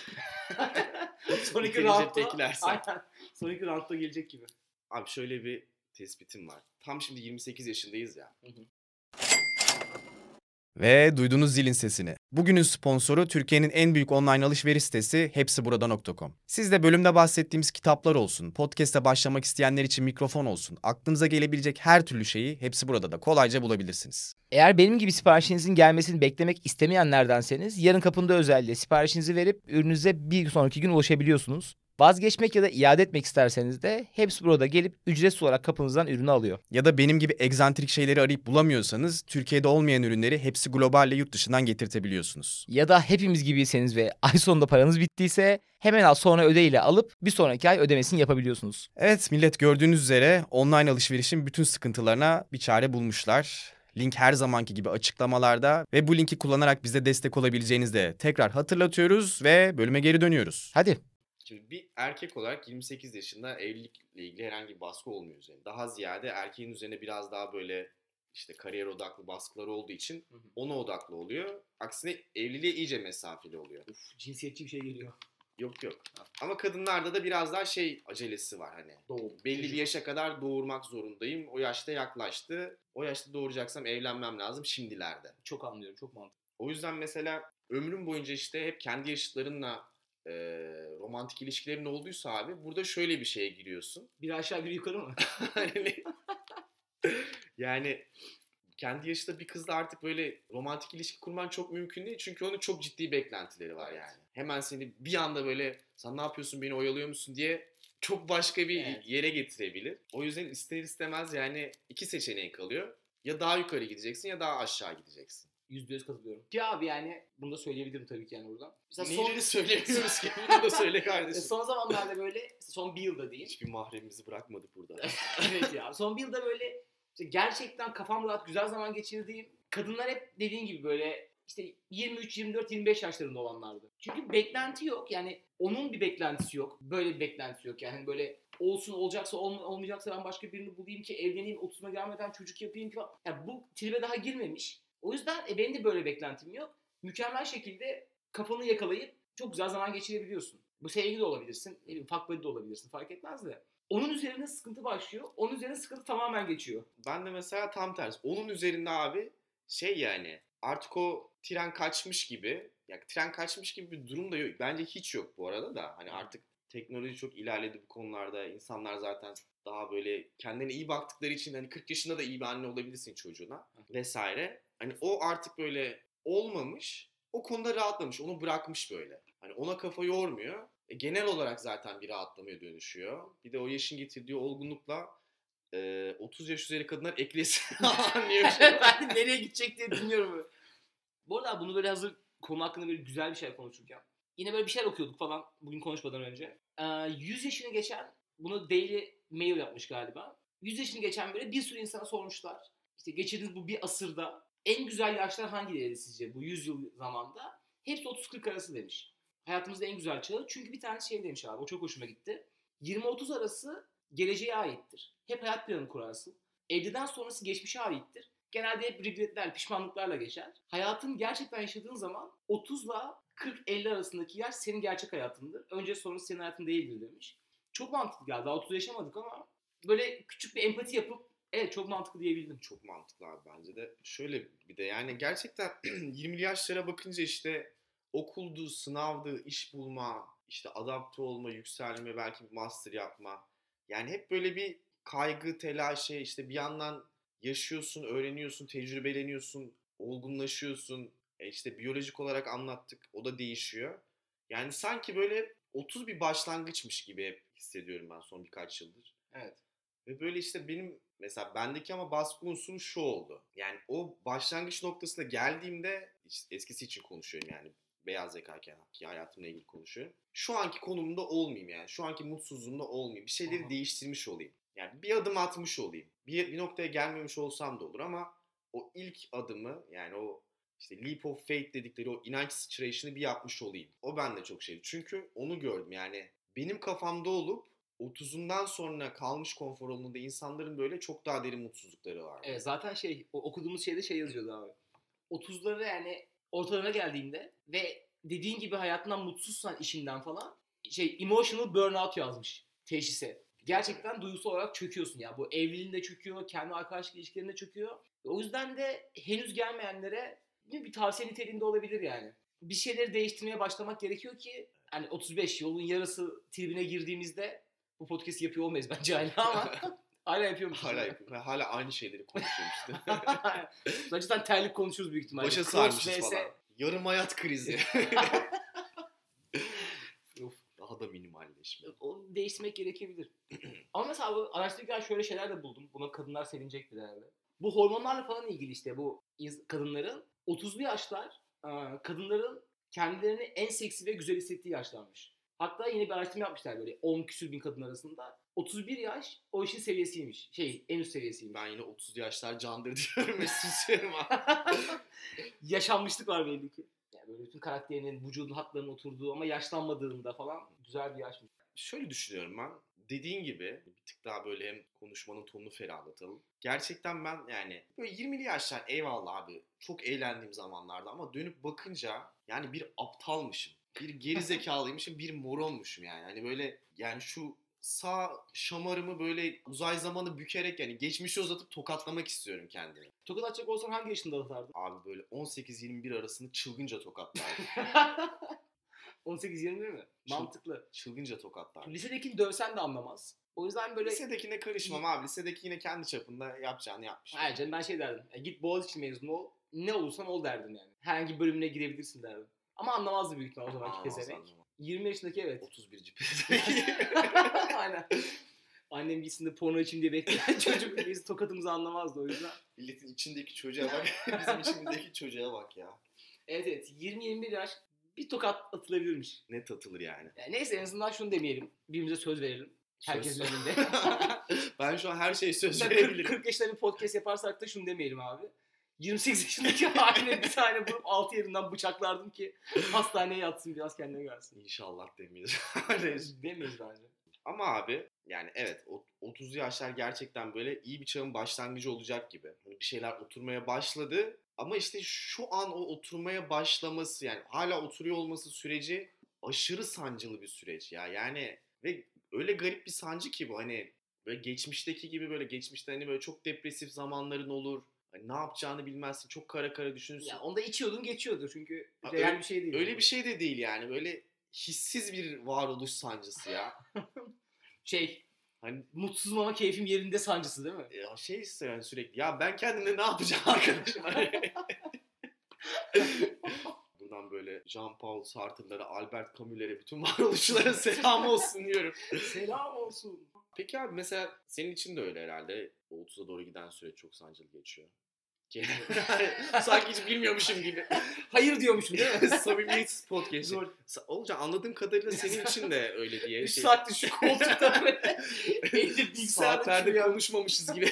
Sonraki roundda, aynen. Sonraki roundda gelecek gibi. Abi şöyle bir tespitim var. Tam şimdi 28 yaşındayız ya. Ve duydunuz zilin sesini. Bugünün sponsoru Türkiye'nin en büyük online alışveriş sitesi hepsiburada.com. Siz de bölümde bahsettiğimiz kitaplar olsun, podcast'e başlamak isteyenler için mikrofon olsun, aklınıza gelebilecek her türlü şeyi hepsi burada da kolayca bulabilirsiniz. Eğer benim gibi siparişinizin gelmesini beklemek istemeyenlerdenseniz yarın kapında özelliğe siparişinizi verip ürünüze bir sonraki gün ulaşabiliyorsunuz. Vazgeçmek ya da iade etmek isterseniz de hepsi burada gelip ücretsiz olarak kapınızdan ürünü alıyor. Ya da benim gibi egzantrik şeyleri arayıp bulamıyorsanız Türkiye'de olmayan ürünleri hepsi globalle yurt dışından getirtebiliyorsunuz. Ya da hepimiz gibiyseniz ve *laughs* ay sonunda paranız bittiyse hemen al sonra öde ile alıp bir sonraki ay ödemesini yapabiliyorsunuz. Evet millet gördüğünüz üzere online alışverişin bütün sıkıntılarına bir çare bulmuşlar. Link her zamanki gibi açıklamalarda ve bu linki kullanarak bize destek olabileceğinizi de tekrar hatırlatıyoruz ve bölüme geri dönüyoruz. Hadi. Şimdi bir erkek olarak 28 yaşında evlilikle ilgili herhangi bir baskı olmuyor üzerine. Daha ziyade erkeğin üzerine biraz daha böyle işte kariyer odaklı baskıları olduğu için Hı hı. ona odaklı oluyor. Aksine evliliğe iyice mesafeli oluyor. Uf, cinsiyetçi bir şey geliyor. Yok yok. Ama kadınlarda da biraz daha şey acelesi var hani. Doğum. Belli bir yaşa kadar doğurmak zorundayım. O yaşta yaklaştı. O yaşta doğuracaksam evlenmem lazım şimdilerde. Çok anlıyorum. Çok mantıklı. O yüzden mesela ömrüm boyunca işte hep kendi yaşıtlarınla e, romantik ilişkilerin olduysa abi burada şöyle bir şeye giriyorsun. Bir aşağı bir yukarı mı? yani, *laughs* yani kendi yaşında bir kızla artık böyle romantik ilişki kurman çok mümkün değil. Çünkü onun çok ciddi beklentileri var yani. Hemen seni bir anda böyle sen ne yapıyorsun beni oyalıyor musun diye çok başka bir Evet. yere getirebilir. O yüzden ister istemez yani iki seçeneğin kalıyor. Ya daha yukarı gideceksin ya daha aşağı gideceksin. Yüzde yüz katılıyorum. Ki abi yani bunu da söyleyebilirim tabii ki yani buradan. Mesela Neyleri söylemiyoruz ki? Bunu da söyle E, kardeşim. son zamanlarda böyle son bir yılda diyeyim. Hiçbir mahremimizi bırakmadık burada. *laughs* evet ya. Son bir yılda böyle işte gerçekten kafam rahat güzel zaman geçirdiğim kadınlar hep dediğin gibi böyle işte 23, 24, 25 yaşlarında olanlardı. Çünkü beklenti yok. Yani onun bir beklentisi yok. Böyle bir beklentisi yok. Yani böyle olsun olacaksa olma- olmayacaksa ben başka birini bulayım ki evleneyim 30'una gelmeden çocuk yapayım ki falan. Yani bu tribe daha girmemiş. O yüzden e, benim de böyle beklentim yok. Mükemmel şekilde kafanı yakalayıp çok güzel zaman geçirebiliyorsun. Bu sevgili de olabilirsin, bileyim, fuck buddy de olabilirsin fark etmez de. Onun üzerine sıkıntı başlıyor. Onun üzerine sıkıntı tamamen geçiyor. Ben de mesela tam tersi. Onun üzerinde abi şey yani artık o tren kaçmış gibi. Ya tren kaçmış gibi bir durum da yok. Bence hiç yok bu arada da. Hani artık teknoloji çok ilerledi bu konularda. İnsanlar zaten daha böyle kendine iyi baktıkları için hani 40 yaşında da iyi bir anne olabilirsin çocuğuna vesaire. Hani o artık böyle olmamış. O konuda rahatlamış. Onu bırakmış böyle. Hani ona kafa yormuyor. E, genel olarak zaten bir rahatlamaya dönüşüyor. Bir de o yaşın getirdiği olgunlukla e, 30 yaş üzeri kadınlar eklesin *laughs* *laughs* anlıyor. ben de nereye gidecek diye dinliyorum böyle. Bu arada bunu böyle hazır konu hakkında böyle güzel bir şey konuşurken. Yine böyle bir şeyler okuyorduk falan bugün konuşmadan önce. Ee, 100 yaşını geçen, bunu Daily Mail yapmış galiba. 100 yaşını geçen böyle bir sürü insana sormuşlar. İşte geçirdiğiniz bu bir asırda en güzel yaşlar hangileri sizce bu 100 yıl zamanda? Hepsi 30-40 arası demiş. Hayatımızda en güzel çağı. Çünkü bir tane şey demiş abi o çok hoşuma gitti. 20-30 arası geleceğe aittir. Hep hayat planı kurarsın. 50'den sonrası geçmişe aittir. Genelde hep regretler, pişmanlıklarla geçer. Hayatın gerçekten yaşadığın zaman 30'la 40-50 arasındaki yaş senin gerçek hayatındır. Önce sonrası senin hayatın değildir demiş. Çok mantıklı geldi. Daha 30 yaşamadık ama böyle küçük bir empati yapıp evet çok mantıklı diyebildim. Çok mantıklı abi bence de. Şöyle bir de yani gerçekten *clears throat* 20'li yaşlara bakınca işte okuldu, sınavdı, iş bulma, işte adapte olma, yükselme, belki bir master yapma. Yani hep böyle bir kaygı, telaşı, işte bir yandan yaşıyorsun, öğreniyorsun, tecrübeleniyorsun, olgunlaşıyorsun. E işte biyolojik olarak anlattık, o da değişiyor. Yani sanki böyle 30 bir başlangıçmış gibi hep hissediyorum ben son birkaç yıldır. Evet. Ve böyle işte benim mesela bendeki ama baskı unsuru şu oldu. Yani o başlangıç noktasına geldiğimde eskisi için konuşuyorum yani beyaz yakayken ki hayatımla ilgili konuşuyorum. Şu anki konumda olmayayım yani. Şu anki mutsuzluğumda olmayayım. Bir şeyleri Aha. değiştirmiş olayım. Yani bir adım atmış olayım. Bir, bir noktaya gelmemiş olsam da olur ama o ilk adımı yani o işte leap of faith dedikleri o inanç sıçrayışını bir yapmış olayım. O bende çok şeydi. Çünkü onu gördüm yani benim kafamda olup 30'undan sonra kalmış konfor alanında insanların böyle çok daha derin mutsuzlukları var. Evet zaten şey okuduğumuz şeyde şey yazıyordu abi. 30'lara yani ortalarına geldiğinde ve dediğin gibi hayatından mutsuzsan işinden falan şey emotional burnout yazmış teşhise. Gerçekten duygusal olarak çöküyorsun ya. Bu evliliğinde çöküyor, kendi arkadaşlık ilişkilerinde çöküyor. O yüzden de henüz gelmeyenlere bir tavsiye niteliğinde olabilir yani. Bir şeyleri değiştirmeye başlamak gerekiyor ki hani 35 yolun yarısı tribine girdiğimizde bu podcast'i yapıyor olmayız bence hala ama *laughs* hala yapıyormuşuz. Hala yani. yapıyorum. Hala aynı şeyleri konuşuyoruz işte. *laughs* Zaten terlik konuşuyoruz büyük ihtimalle. Başa sarmışız vs. falan. Yarım hayat krizi. *laughs* Of. Daha da minimalleşme. O değiştirmek gerekebilir. *clears throat* Ama mesela bu araştırırken şöyle şeyler de buldum. Buna kadınlar sevinecektir herhalde. Bu hormonlarla falan ilgili işte bu kadınların 30'lu yaşlar kadınların kendilerini en seksi ve güzel hissettiği yaşlanmış. Hatta yine bir araştırma yapmışlar böyle 10 küsür bin kadın arasında. 31 yaş o işin seviyesiymiş. Şey en üst seviyesiymiş. Ben yine 30 yaşlar candır *laughs* diyorum ve susuyorum. *laughs* Yaşanmışlık var belli ki. Yani böyle bütün karakterinin, vücudun hatlarının oturduğu ama yaşlanmadığında falan güzel bir yaşmış. Şöyle düşünüyorum ben. Dediğin gibi bir tık daha böyle hem konuşmanın tonunu ferahlatalım. Gerçekten ben yani böyle 20'li yaşlar eyvallah abi çok eğlendiğim zamanlarda ama dönüp bakınca yani bir aptalmışım. Bir geri zekalıymışım, bir moronmuşum yani. Hani böyle yani şu sağ şamarımı böyle uzay zamanı bükerek yani geçmişi uzatıp tokatlamak istiyorum kendimi. Tokat atacak olsan hangi yaşında atardın? Abi böyle 18-21 arasını çılgınca tokatlardım. *laughs* 18-21 mi? Mantıklı. çılgınca tokatlardım. Lisedekini dövsen de anlamaz. O yüzden böyle... Lisedekine karışmam abi. Lisedeki yine kendi çapında yapacağını yapmış. Hayır canım ben şey derdim. E, git Boğaziçi mezunu ol. Ne olursan ol derdim yani. Herhangi bir bölümüne girebilirsin derdim. Ama anlamazdı büyük ihtimal o zamanki pezevenk. anlamaz. 20 yaşındaki evet. 31. pezevenk. *laughs* Aynen. Annem gitsin de porno içeyim diye bekleyen *laughs* çocuk biz tokatımızı anlamazdı o yüzden. Milletin içindeki çocuğa bak. *laughs* Bizim içimizdeki çocuğa bak ya. Evet evet 20-21 yaş bir tokat atılabilirmiş. Net atılır yani. Yani neyse en azından şunu demeyelim. Birbirimize söz verelim. Herkesin Söz. önünde. ben şu an her şeye söz Mesela 40, verebilirim. 40 yaşında bir podcast yaparsak da şunu demeyelim abi. 28 yaşındaki *laughs* haline bir tane vurup altı yerinden bıçaklardım ki hastaneye yatsın biraz kendine gelsin. İnşallah demeyiz. *laughs* Demeyiz bence. Ama abi yani evet o- 30'lu yaşlar gerçekten böyle iyi bir çağın başlangıcı olacak gibi. Hani bir şeyler oturmaya başladı ama işte şu an o oturmaya başlaması yani hala oturuyor olması süreci aşırı sancılı bir süreç ya. Yani ve öyle garip bir sancı ki bu hani böyle geçmişteki gibi böyle geçmişte hani böyle çok depresif zamanların olur. Hani ne yapacağını bilmezsin. Çok kara kara düşünürsün. Ya onda içiyordun geçiyordu çünkü Ha, real öyle- bir şey değil. Öyle bir şey de değil yani. Böyle hissiz bir varoluş sancısı ya. *laughs* Şey Hani mutsuzum ama keyfim yerinde sancısı değil mi? ya şey istiyor yani sürekli. Ya ben kendimle ne yapacağım arkadaşım? Hani- *laughs* Buradan böyle Jean-Paul Sartre'lara, Albert Camus'lere, bütün varoluşçulara selam olsun diyorum. Selam olsun. Peki abi mesela senin için de öyle herhalde. O 30'a doğru giden süreç çok sancılı geçiyor. Ki- *laughs* Sanki hiç bilmiyormuşum gibi. *laughs* Hayır diyormuşum değil mi? *laughs* Samimiyetsiz podcast. Zor. Olacak anladığım kadarıyla senin için de öyle diye. 3 şey- saattir şu koltukta böyle Saatlerde konuşmamışız gibi.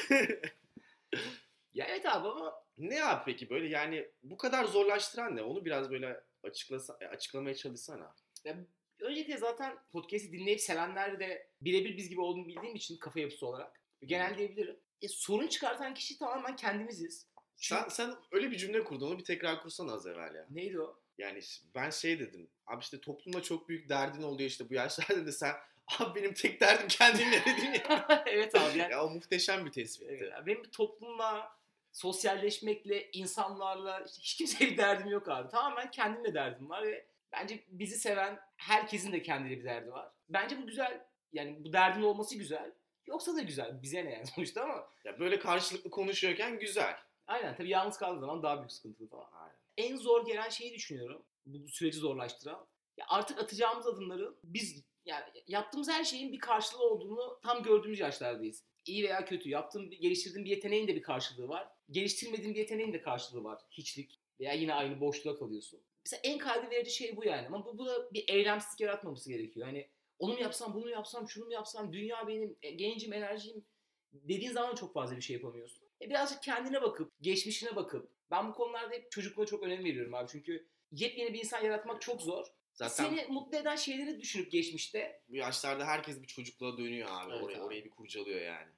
Ya evet abi ama ne abi peki böyle yani bu kadar zorlaştıran ne? Onu biraz böyle açıklasa, e, açıklamaya çalışsana. Ya, öncelikle zaten podcast'i dinleyip sevenler de birebir biz gibi olduğunu bildiğim için kafa yapısı olarak genel diyebilirim. E, sorun çıkartan kişi tamamen kendimiziz. Çünkü- Sen, sen öyle bir cümle kurdun onu bir tekrar kursana az evvel ya. Neydi o? Yani ben şey dedim. Abi işte toplumda çok büyük derdin oluyor işte bu yaşlarda *laughs* da sen abi benim tek derdim kendimle dedin ya. *laughs* evet abi yani. ya o muhteşem bir tespitti. Evet, yani benim toplumla, sosyalleşmekle, insanlarla işte hiç kimseye bir derdim yok abi. Tamamen kendimle derdim var ve bence bizi seven herkesin de kendine bir derdi var. Bence bu güzel. Yani bu derdin olması güzel. Yoksa da güzel. Bize ne yani *laughs* sonuçta ama. Ya böyle karşılıklı konuşuyorken güzel. Aynen tabii yalnız kaldığın zaman daha büyük sıkıntılı falan. Aynen. En zor gelen şeyi düşünüyorum. Bu, bu süreci zorlaştıran. Ya artık atacağımız adımları biz yani yaptığımız her şeyin bir karşılığı olduğunu tam gördüğümüz yaşlardayız. İyi veya kötü. Yaptığım, geliştirdiğim bir yeteneğin de bir karşılığı var. Geliştirmediğim bir yeteneğin de karşılığı var. Hiçlik. Veya yine aynı boşluğa kalıyorsun. Mesela en kaygı verici şey bu yani. Ama bu, bu da bir eylemsizlik yaratmaması gerekiyor. Hani onu mu yapsam, bunu mu yapsam, şunu mu yapsam, dünya benim, e, gencim, enerjim dediğin zaman çok fazla bir şey yapamıyorsun. E birazcık kendine bakıp, geçmişine bakıp, ben bu konularda hep çocukluğa çok önem veriyorum abi. Çünkü yepyeni bir insan yaratmak çok zor. Zaten Seni mutlu eden şeyleri düşünüp geçmişte. bu yaşlarda herkes bir çocukluğa dönüyor abi. Evet orayı, abi. orayı bir kurcalıyor yani.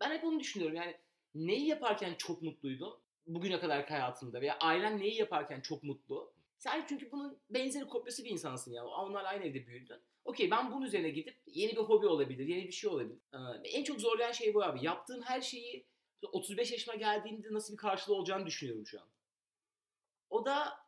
Ben hep onu düşünüyorum yani neyi yaparken çok mutluydun bugüne kadar hayatında veya ailen neyi yaparken çok mutlu. Sen çünkü bunun benzeri kopyası bir insansın ya. Onlarla aynı evde büyüdün. Okey ben bunun üzerine gidip yeni bir hobi olabilir, yeni bir şey olabilir. Ee, en çok zorlayan şey bu abi. Yaptığım her şeyi 35 yaşıma geldiğinde nasıl bir karşılığı olacağını düşünüyorum şu an. O da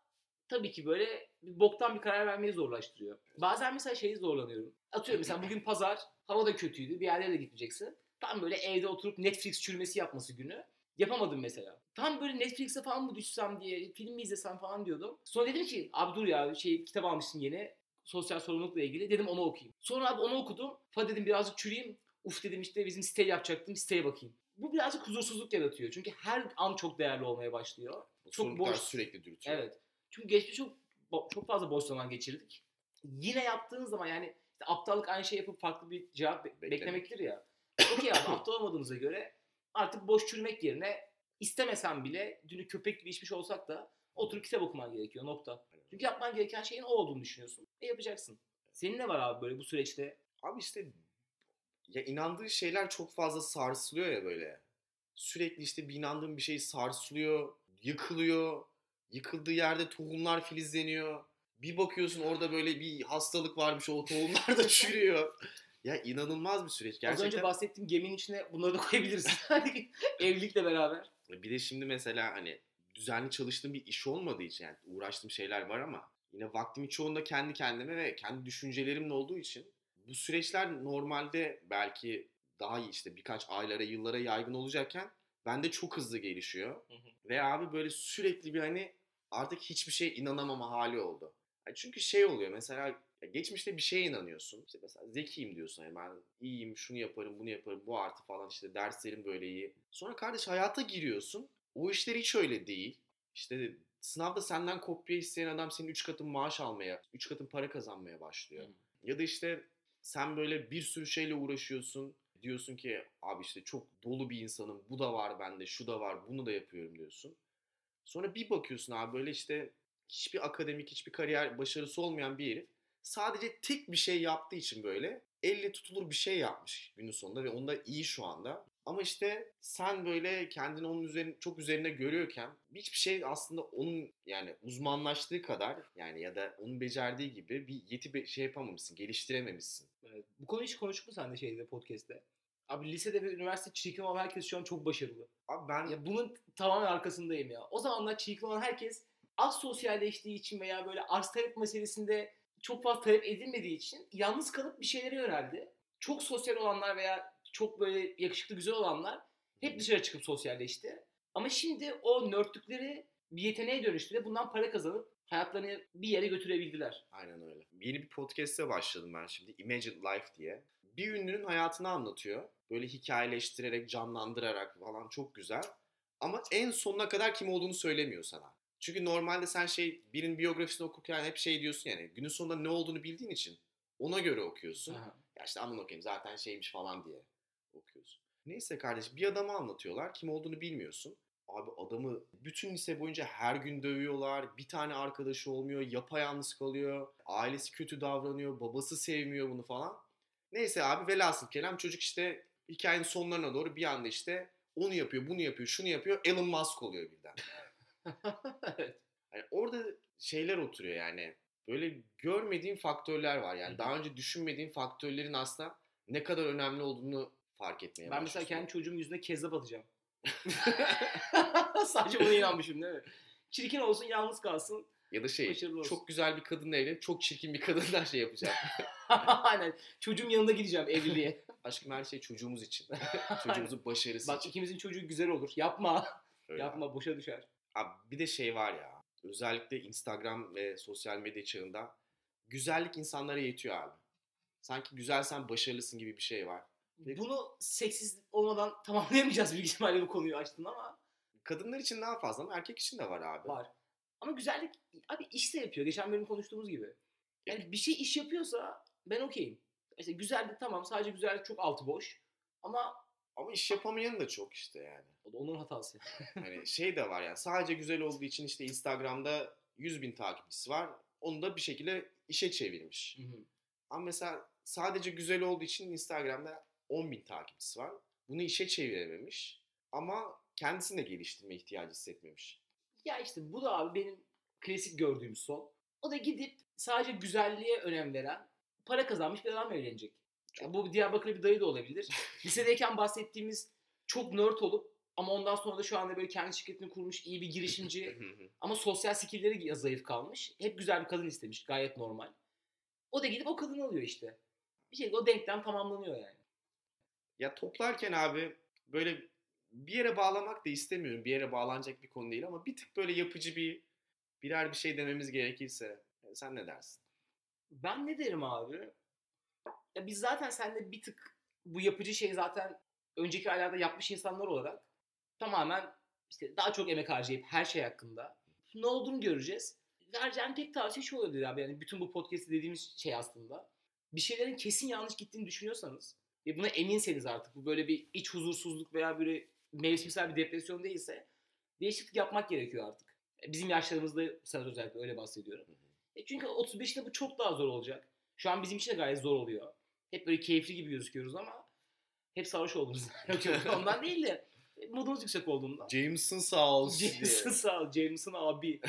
tabii ki böyle bir boktan bir karar vermeyi zorlaştırıyor. Bazen mesela şeyi zorlanıyorum. Atıyorum mesela bugün pazar, hava da kötüydü, bir yerlere de gitmeyeceksin. Tam böyle evde oturup Netflix çürümesi yapması günü. Yapamadım mesela. Tam böyle Netflix'e falan mı düşsem diye, film mi izlesem falan diyordum. Sonra dedim ki abi dur ya şey kitap almışsın yeni. Sosyal sorumlulukla ilgili. Dedim onu okuyayım. Sonra abi onu okudum. Fa dedim birazcık çürüyeyim. Uf dedim işte bizim siteyi yapacaktım. Siteye bakayım. Bu birazcık huzursuzluk yaratıyor. Çünkü her an çok değerli olmaya başlıyor. Çok boş. sürekli dürtüyor. Evet. Çünkü geçmiş çok çok fazla boş zaman geçirdik. Yine yaptığın zaman yani işte aptallık aynı şey yapıp farklı bir cevap be- Beklemek. beklemektir ya. Okey abi aptal olmadığımıza göre artık boş çürümek yerine istemesen bile dünü köpek gibi içmiş olsak da oturup kitap okuman gerekiyor nokta. Çünkü yapman gereken şeyin o olduğunu düşünüyorsun. E yapacaksın. Senin ne var abi böyle bu süreçte? Abi işte ya inandığı şeyler çok fazla sarsılıyor ya böyle. Sürekli işte bir inandığın bir şey sarsılıyor, yıkılıyor. Yıkıldığı yerde tohumlar filizleniyor. Bir bakıyorsun orada böyle bir hastalık varmış o tohumlar da çürüyor. *laughs* Ya inanılmaz bir süreç Az gerçekten. önce bahsettiğim geminin içine bunları da koyabiliriz. *laughs* Evlilikle beraber. Bir de şimdi mesela hani düzenli çalıştığım bir iş olmadığı için yani uğraştığım şeyler var ama yine vaktimin çoğunda kendi kendime ve kendi düşüncelerimle olduğu için bu süreçler normalde belki daha iyi işte birkaç aylara yıllara yaygın olacakken bende çok hızlı gelişiyor. Hı hı. Ve abi böyle sürekli bir hani artık hiçbir şeye inanamama hali oldu. Yani çünkü şey oluyor mesela geçmişte bir şeye inanıyorsun. İşte mesela zekiyim diyorsun. Yani ben iyiyim, şunu yaparım, bunu yaparım, bu artı falan işte derslerim böyle iyi. Sonra kardeş hayata giriyorsun. O işler hiç öyle değil. İşte sınavda senden kopya isteyen adam senin 3 katın maaş almaya, 3 katın para kazanmaya başlıyor. Hı. Ya da işte sen böyle bir sürü şeyle uğraşıyorsun. Diyorsun ki abi işte çok dolu bir insanım. Bu da var bende, şu da var, bunu da yapıyorum diyorsun. Sonra bir bakıyorsun abi böyle işte hiçbir akademik, hiçbir kariyer başarısı olmayan bir herif sadece tek bir şey yaptığı için böyle elle tutulur bir şey yapmış günün sonunda ve onda iyi şu anda. Ama işte sen böyle kendini onun üzerine çok üzerine görüyorken hiçbir şey aslında onun yani uzmanlaştığı kadar yani ya da onun becerdiği gibi bir yeti be- şey yapamamışsın, geliştirememişsin. Evet. Bu konuyu hiç konuştuk mu sen de şeyde podcast'te? Abi lisede ve üniversite çirkin olan herkes şu an çok başarılı. Abi ben Ya bunun tamamen arkasındayım ya. O zamanlar çirkin olan herkes az sosyalleştiği için veya böyle arz talep meselesinde çok fazla talep edilmediği için yalnız kalıp bir şeylere yöneldi. Çok sosyal olanlar veya çok böyle yakışıklı güzel olanlar hep dışarı çıkıp sosyalleşti. Ama şimdi o nörtlükleri bir yeteneğe dönüştü ve bundan para kazanıp hayatlarını bir yere götürebildiler. Aynen öyle. Yeni bir podcast'e başladım ben şimdi. Imagine Life diye. Bir ünlünün hayatını anlatıyor. Böyle hikayeleştirerek, canlandırarak falan çok güzel. Ama en sonuna kadar kim olduğunu söylemiyor sana. Çünkü normalde sen şey birinin biyografisini okurken hep şey diyorsun yani günün sonunda ne olduğunu bildiğin için ona göre okuyorsun. Aha. Ya işte aman okuyayım zaten şeymiş falan diye okuyorsun. Neyse kardeş bir adamı anlatıyorlar. Kim olduğunu bilmiyorsun. Abi adamı bütün lise boyunca her gün dövüyorlar. Bir tane arkadaşı olmuyor. Yapayalnız kalıyor. Ailesi kötü davranıyor. Babası sevmiyor bunu falan. Neyse abi velhasıl kelam çocuk işte hikayenin sonlarına doğru bir anda işte onu yapıyor, bunu yapıyor, şunu yapıyor. Elon Musk oluyor birden. *laughs* evet. Yani orada şeyler oturuyor yani. Böyle görmediğin faktörler var. Yani daha önce düşünmediğin faktörlerin aslında ne kadar önemli olduğunu fark etmeye Ben mesela kendi çocuğumun yüzüne kezzap atacağım. *laughs* *laughs* Sadece buna inanmışım değil mi? Çirkin olsun, yalnız kalsın. Ya da şey başarılı olsun. çok güzel bir kadınla evlenip çok çirkin bir kadınla şey yapacağım. *laughs* Aynen. Çocuğum yanında gideceğim evliliğe. Aşkım her şey çocuğumuz için. Çocuğumuzun başarısı Bak için. ikimizin çocuğu güzel olur. Yapma. Öyle Yapma boşa düşer. Abi bir de şey var ya. Özellikle Instagram ve sosyal medya çağında güzellik insanlara yetiyor abi. Sanki güzelsen başarılısın gibi bir şey var. Bunu seksiz olmadan *laughs* tamamlayamayacağız büyük ihtimalle bu konuyu açtın ama Kadınlar için daha fazla ama erkek için de var abi. var. Ama güzellik abi iş de yapıyor. Geçen bölüm konuştuğumuz gibi. Yani bir şey iş yapıyorsa ben okeyim. İşte güzellik tamam sadece güzellik çok altı boş. Ama Ama iş yapamayan da çok işte yani. o da onun hatası. *laughs* Hani şey de var yani sadece güzel olduğu için işte Instagram'da 100 bin takipçisi var. Onu da bir şekilde işe çevirmiş. Ama mesela sadece güzel olduğu için Instagram'da 10 bin takipçisi var. Bunu işe çevirememiş. Ama kendisini de geliştirme ihtiyacı hissetmemiş. Ya işte bu da abi benim klasik gördüğüm son. O da gidip sadece güzelliğe önem veren, para kazanmış bir adamla evlenecek. Ya bu Diyarbakırlı bir dayı da olabilir. *laughs* Lisedeyken bahsettiğimiz çok nerd olup ama ondan sonra da şu anda böyle kendi şirketini kurmuş iyi bir girişimci *laughs* ama sosyal skillleri zayıf kalmış. Hep güzel bir kadın istemiş gayet normal. O da gidip o kadını alıyor işte. Bir şekilde o denklem tamamlanıyor yani. Ya toplarken abi böyle bir yere bağlamak da istemiyorum. Bir yere bağlanacak bir konu değil ama bir tık böyle yapıcı bir birer bir şey dememiz gerekirse e, sen ne dersin? Ben ne derim abi? Ya biz zaten seninle bir tık bu yapıcı şeyi zaten önceki aylarda yapmış insanlar olarak tamamen işte daha çok emek harcayıp her şey hakkında ne olduğunu göreceğiz. Vereceğim tek tavsiye şu olabilir abi. Yani bütün bu podcast'te dediğimiz şey aslında. Bir şeylerin kesin yanlış gittiğini düşünüyorsanız ve buna eminseniz artık bu böyle bir iç huzursuzluk veya böyle mevsimsel bir depresyon değilse değişiklik yapmak gerekiyor artık. E, Bizim yaşlarımızda sana özellikle öyle bahsediyorum. E çünkü 35'te bu çok daha zor olacak. Şu an bizim için de gayet zor oluyor. Hep böyle keyifli gibi gözüküyoruz ama hep sarhoş *laughs* yok ondan değil de e, modumuz yüksek olduğunda. Jameson sağ olsun Jameson sağ ol. Jameson abi.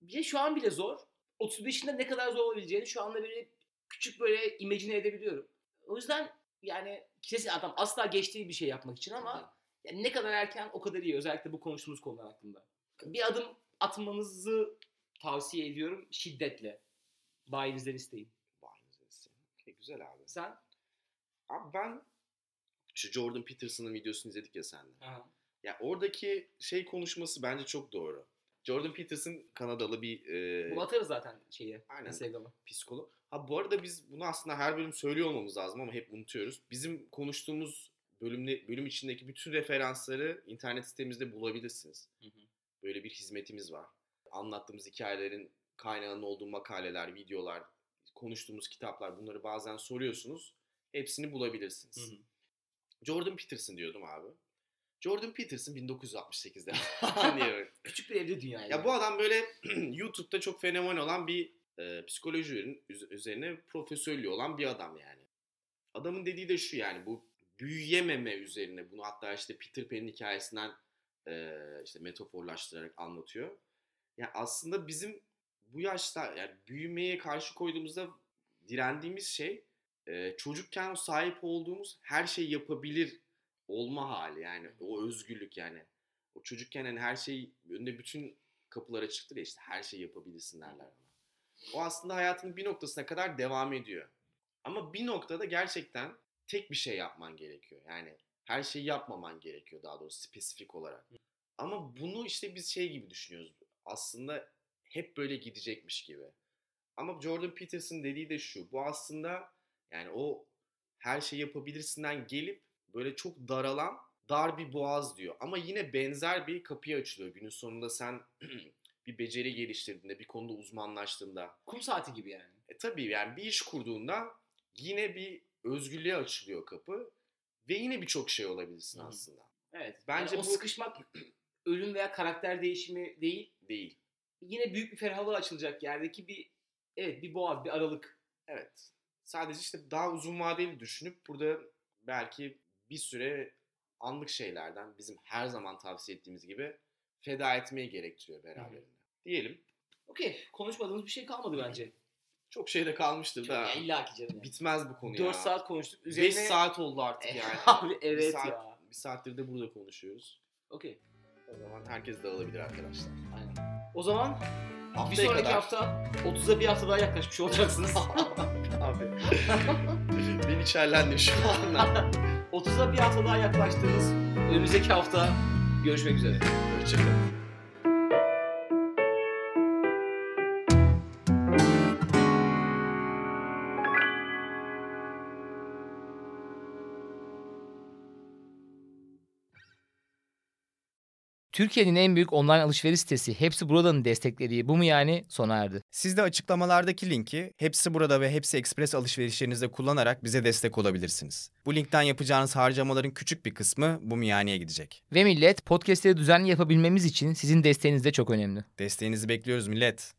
bir şu an bile zor. 35'inde ne kadar zor olabileceğini şu anda böyle küçük böyle imagine edebiliyorum. O yüzden yani kesin adam asla geçtiği bir şey yapmak için ama yani ne kadar erken o kadar iyi. Özellikle bu konuştuğumuz konular hakkında. Bir adım atmanızı tavsiye ediyorum şiddetle. Bayinizden isteyin. Vay güzelsin. Okey, güzel abi. Sen? Abi ben şu Jordan Peterson'ın videosunu izledik ya seninle. Aha. Ya oradaki şey konuşması bence çok doğru. Jordan Peterson Kanadalı bir e, Bunu atarız zaten şeye. Aynen. Instagram'a. psikolog. Ha bu arada biz bunu aslında her bölüm söylüyor olmamız lazım ama hep unutuyoruz. Bizim konuştuğumuz bölümle, bölüm içindeki bütün referansları internet sitemizde bulabilirsiniz. Hı hı. Böyle bir hizmetimiz var. Anlattığımız hikayelerin kaynağının olduğu makaleler, videolar, konuştuğumuz kitaplar bunları bazen soruyorsunuz. Hepsini bulabilirsiniz. Hı hı. Jordan Peterson diyordum abi. Jordan Peterson 1968'de. Niye böyle? Küçük bir evde dünya. Ya bu adam böyle *clears throat* YouTube'da çok fenomen olan bir e, psikoloji üzerine- üz- üzerine profesörlüğü olan bir adam yani. Adamın dediği de şu yani bu büyüyememe üzerine bunu hatta işte Peter Pan'in hikayesinden e, işte metaforlaştırarak anlatıyor. Yani aslında bizim bu yaşta yani büyümeye karşı koyduğumuzda direndiğimiz şey e, çocukken sahip olduğumuz her şeyi yapabilir olma hali yani o özgürlük yani. O çocukken hani her şey önünde bütün kapılar açıktır ya işte her şeyi yapabilirsin derler ona. O aslında hayatının bir noktasına kadar devam ediyor. Ama bir noktada gerçekten tek bir şey yapman gerekiyor. Yani her şeyi yapmaman gerekiyor daha doğrusu spesifik olarak. Ama bunu işte biz şey gibi düşünüyoruz. Aslında hep böyle gidecekmiş gibi. Ama Jordan Peterson dediği de şu. Bu aslında yani o her şeyi yapabilirsinden gelip böyle çok daralan dar bir boğaz diyor. Ama yine benzer bir kapıyı açılıyor. Günün sonunda sen *clears throat* bir beceri geliştirdiğinde, bir konuda uzmanlaştığında. Kum saati gibi yani. E tabii yani bir iş kurduğunda yine bir özgürlüğe açılıyor kapı. Ve yine birçok şey olabilirsin Hı hı. aslında. Evet. Bence Yani o bu- sıkışmak *clears throat* ölüm veya karakter değişimi değil. Değil. Yine büyük bir ferahlığa açılacak yerdeki bir evet bir boğaz, bir aralık. Evet. Sadece işte daha uzun vadeli düşünüp burada belki bir süre anlık şeylerden bizim her zaman tavsiye ettiğimiz gibi feda etmeyi gerektiriyor beraberinde. Diyelim. Okey. Konuşmadığımız bir şey kalmadı bence. Çok şey de kalmıştır Çok, da. illa ki canım. Yani. Bitmez bu konu 4 ya. saat konuştuk. 5 Üzerine... saat oldu artık Eh, yani. *laughs* abi, bir evet saat, ya. Bir saattir de burada konuşuyoruz. Okey. O zaman herkes dağılabilir arkadaşlar. Aynen. O zaman bir Haftaya sonraki kadar. hafta 30'a bir hafta daha yaklaşmış olacaksınız. *laughs* Abi. ben içerlendim şu anda. *laughs* 30'a bir hafta daha yaklaştığınız önümüzdeki hafta görüşmek üzere. Hoşçakalın. Türkiye'nin en büyük online alışveriş sitesi Hepsi Burada'nın desteklediği bu mu yani sona erdi. Siz de açıklamalardaki linki Hepsi Burada ve Hepsi Express alışverişlerinizde kullanarak bize destek olabilirsiniz. Bu linkten yapacağınız harcamaların küçük bir kısmı bu miyaneye gidecek. Ve millet podcastleri düzenli yapabilmemiz için sizin desteğiniz de çok önemli. Desteğinizi bekliyoruz millet.